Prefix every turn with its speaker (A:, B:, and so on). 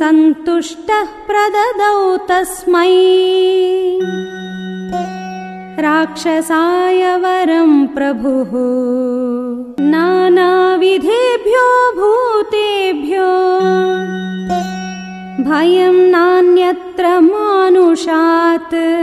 A: सन्तुष्टः प्रददौ तस्मै। राक्षसाय वरम् प्रभुः। नानाविधेभ्यो भूतेभ्यो। भयम् नान्यत्र मानुषात्।